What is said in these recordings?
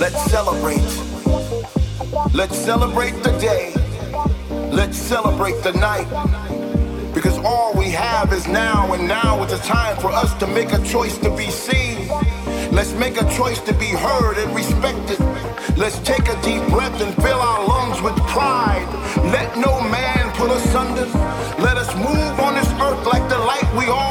Let's celebrate Let's celebrate the day. Let's celebrate the night. Because all we have is now, and now is the time for us to make a choice to be seen. Let's make a choice to be heard and respected. Let's take a deep breath and fill our lungs with pride. Let no man put us under. Let us move on this earth like the light we all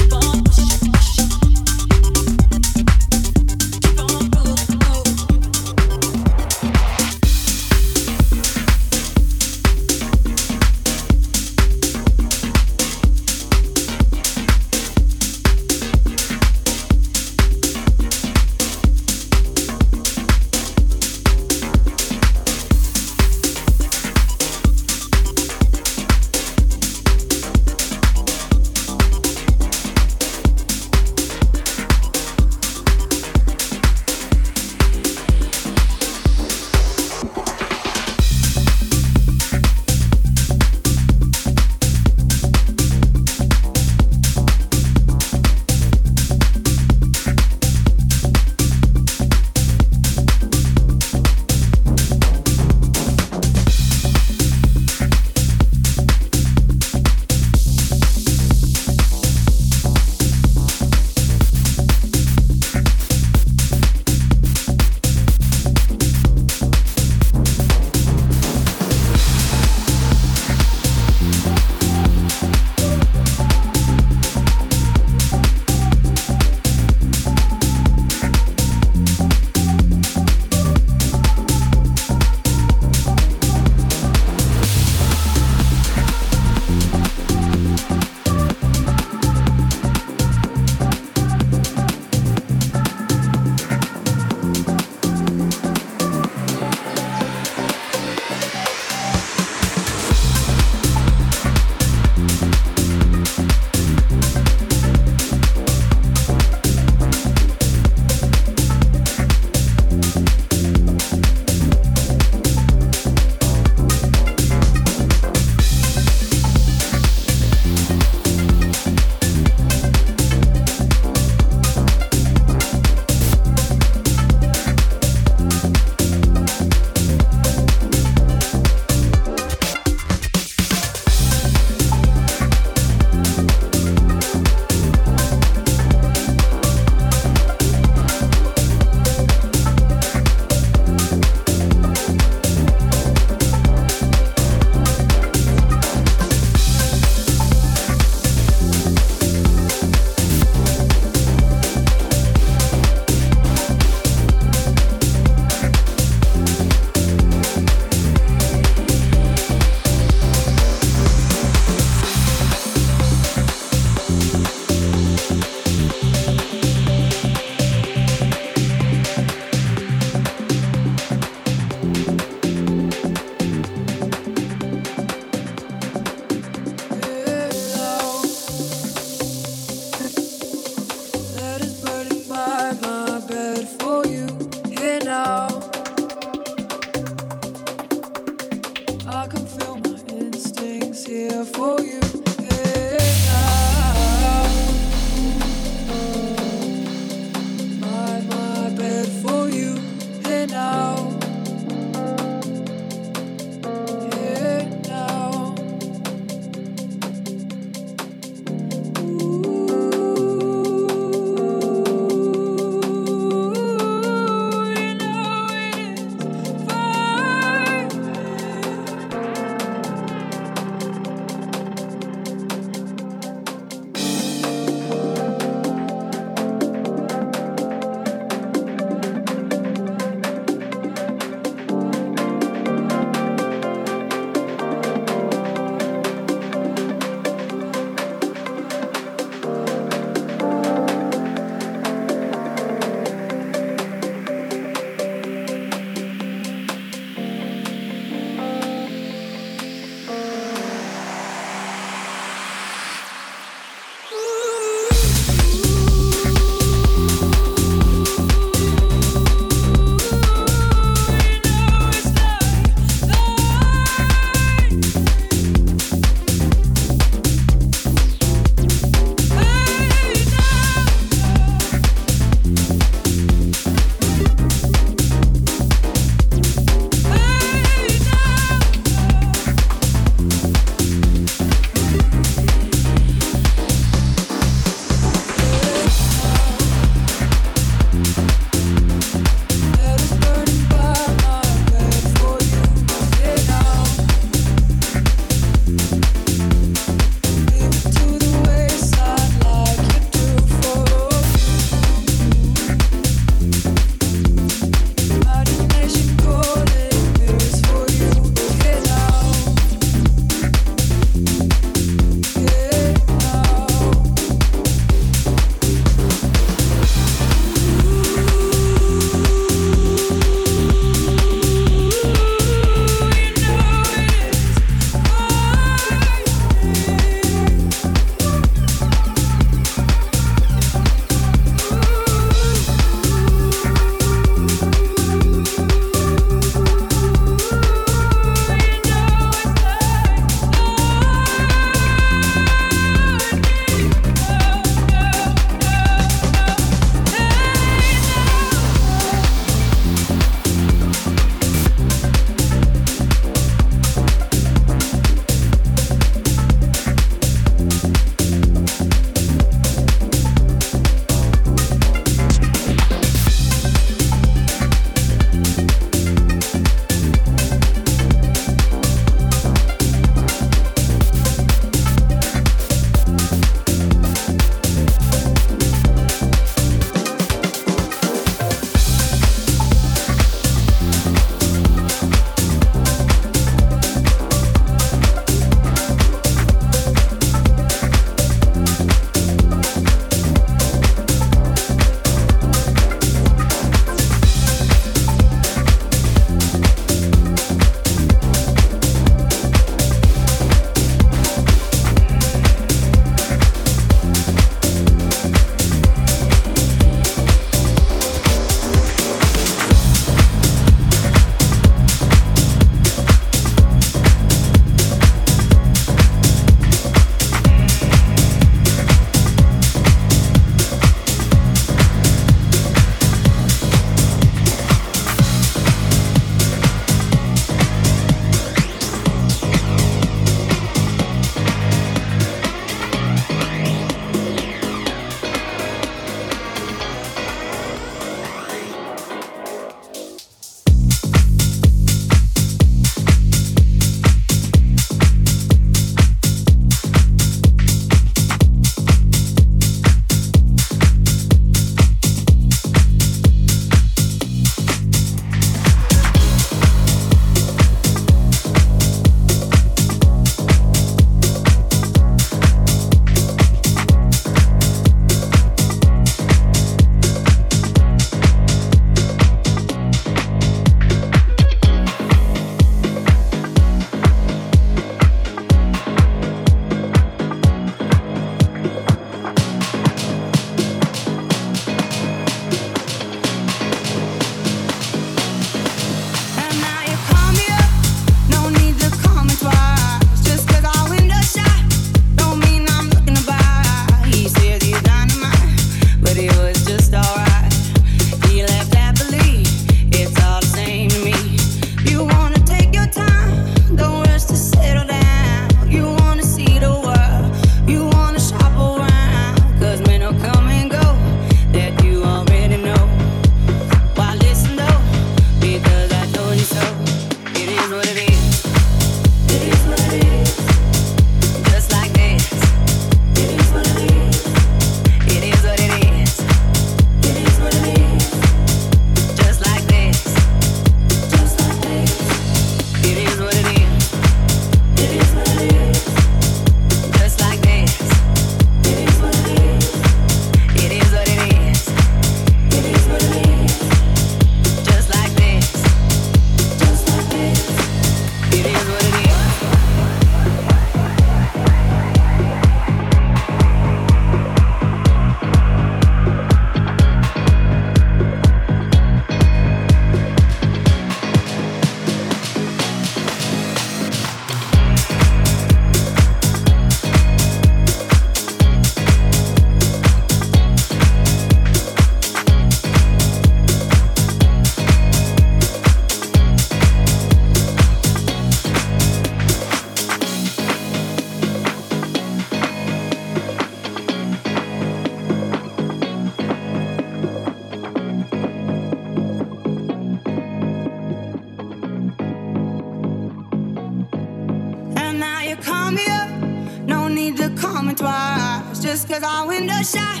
shot.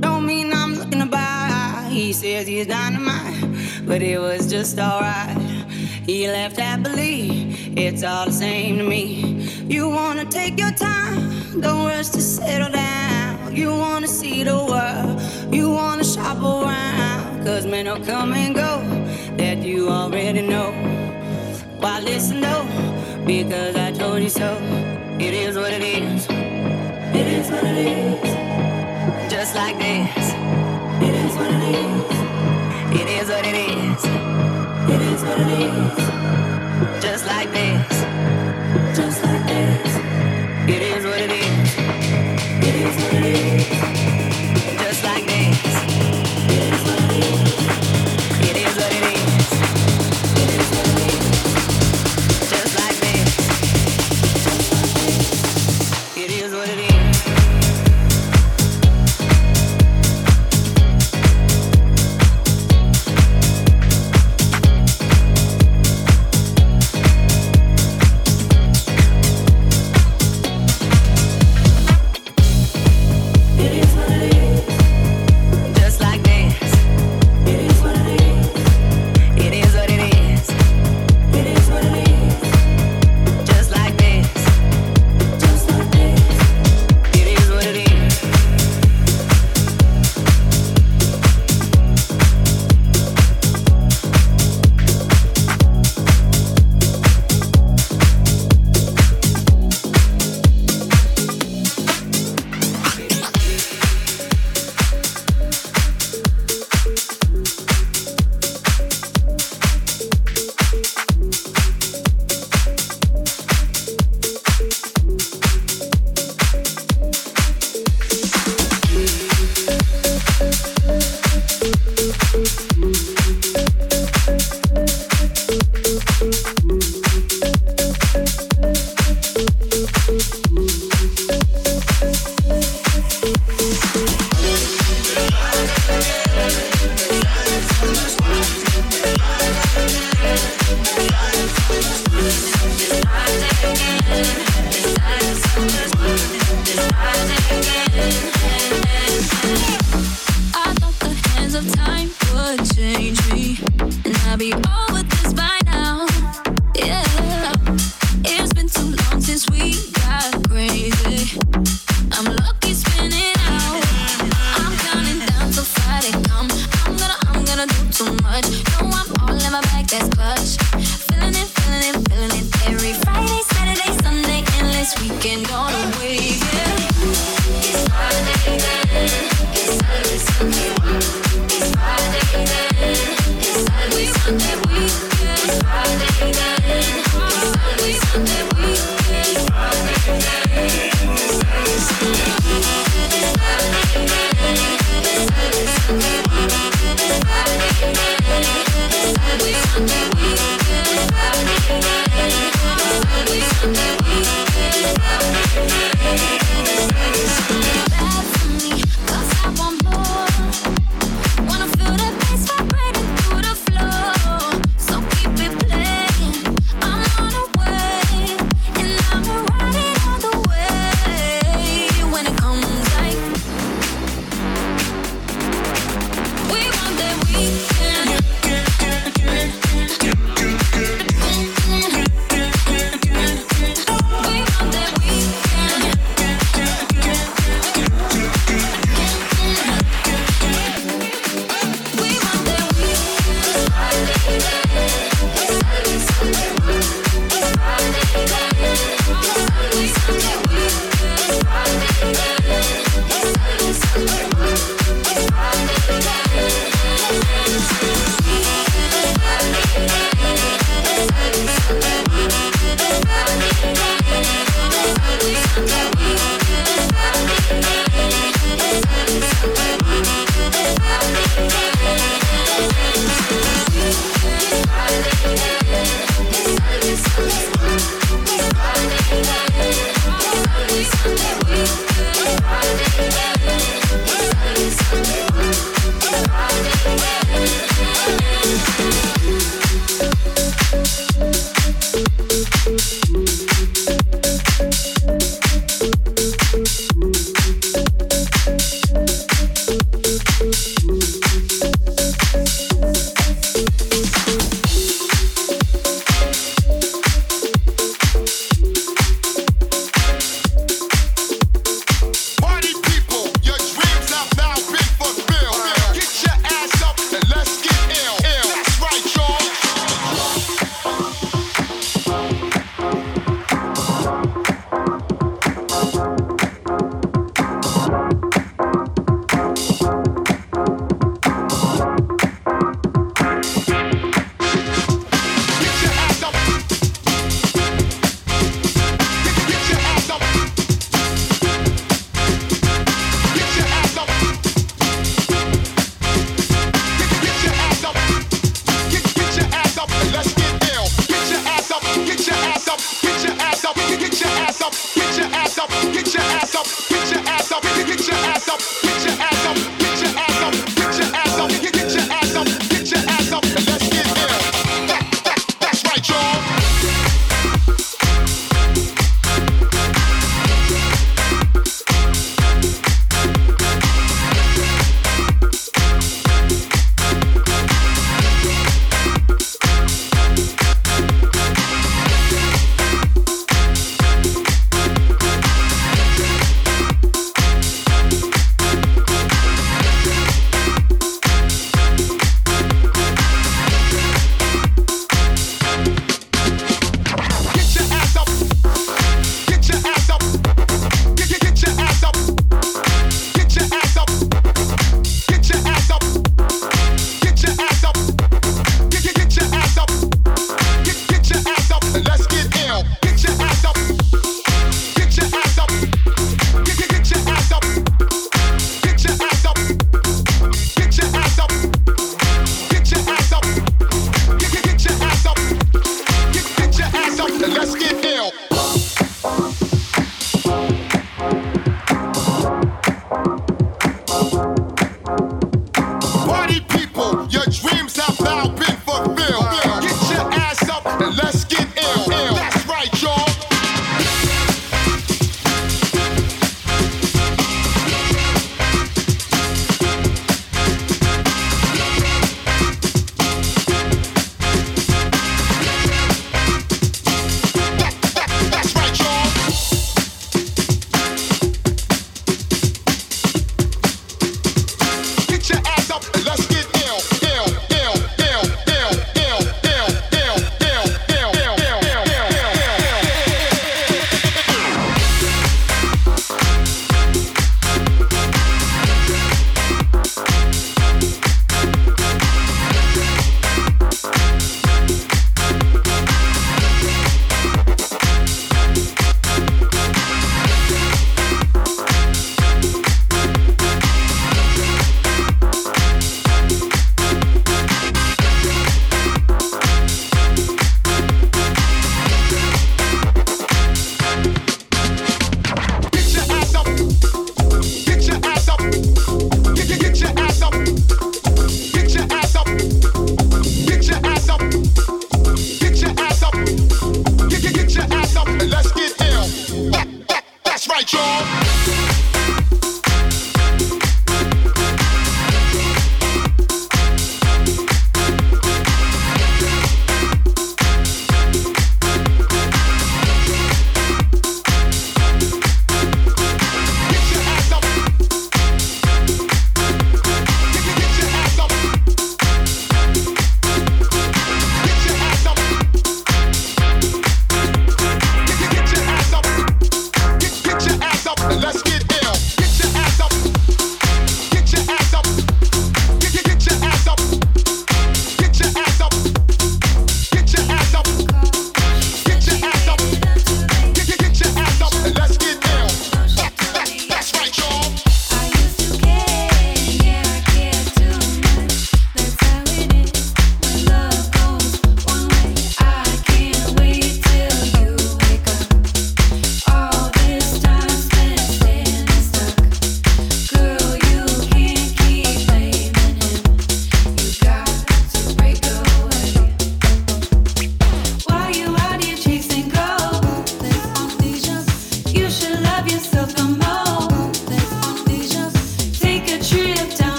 Don't mean I'm looking to buy. He says he's dynamite, but it was just alright. He left happily, it's all the same to me. You wanna take your time, don't rush to settle down. You wanna see the world, you wanna shop around. Cause men will come and go, that you already know. Why listen though? Because I told you so. It is what it is. It is what it is like this. It is what it is. It is what it is. It is what it is. Just like this.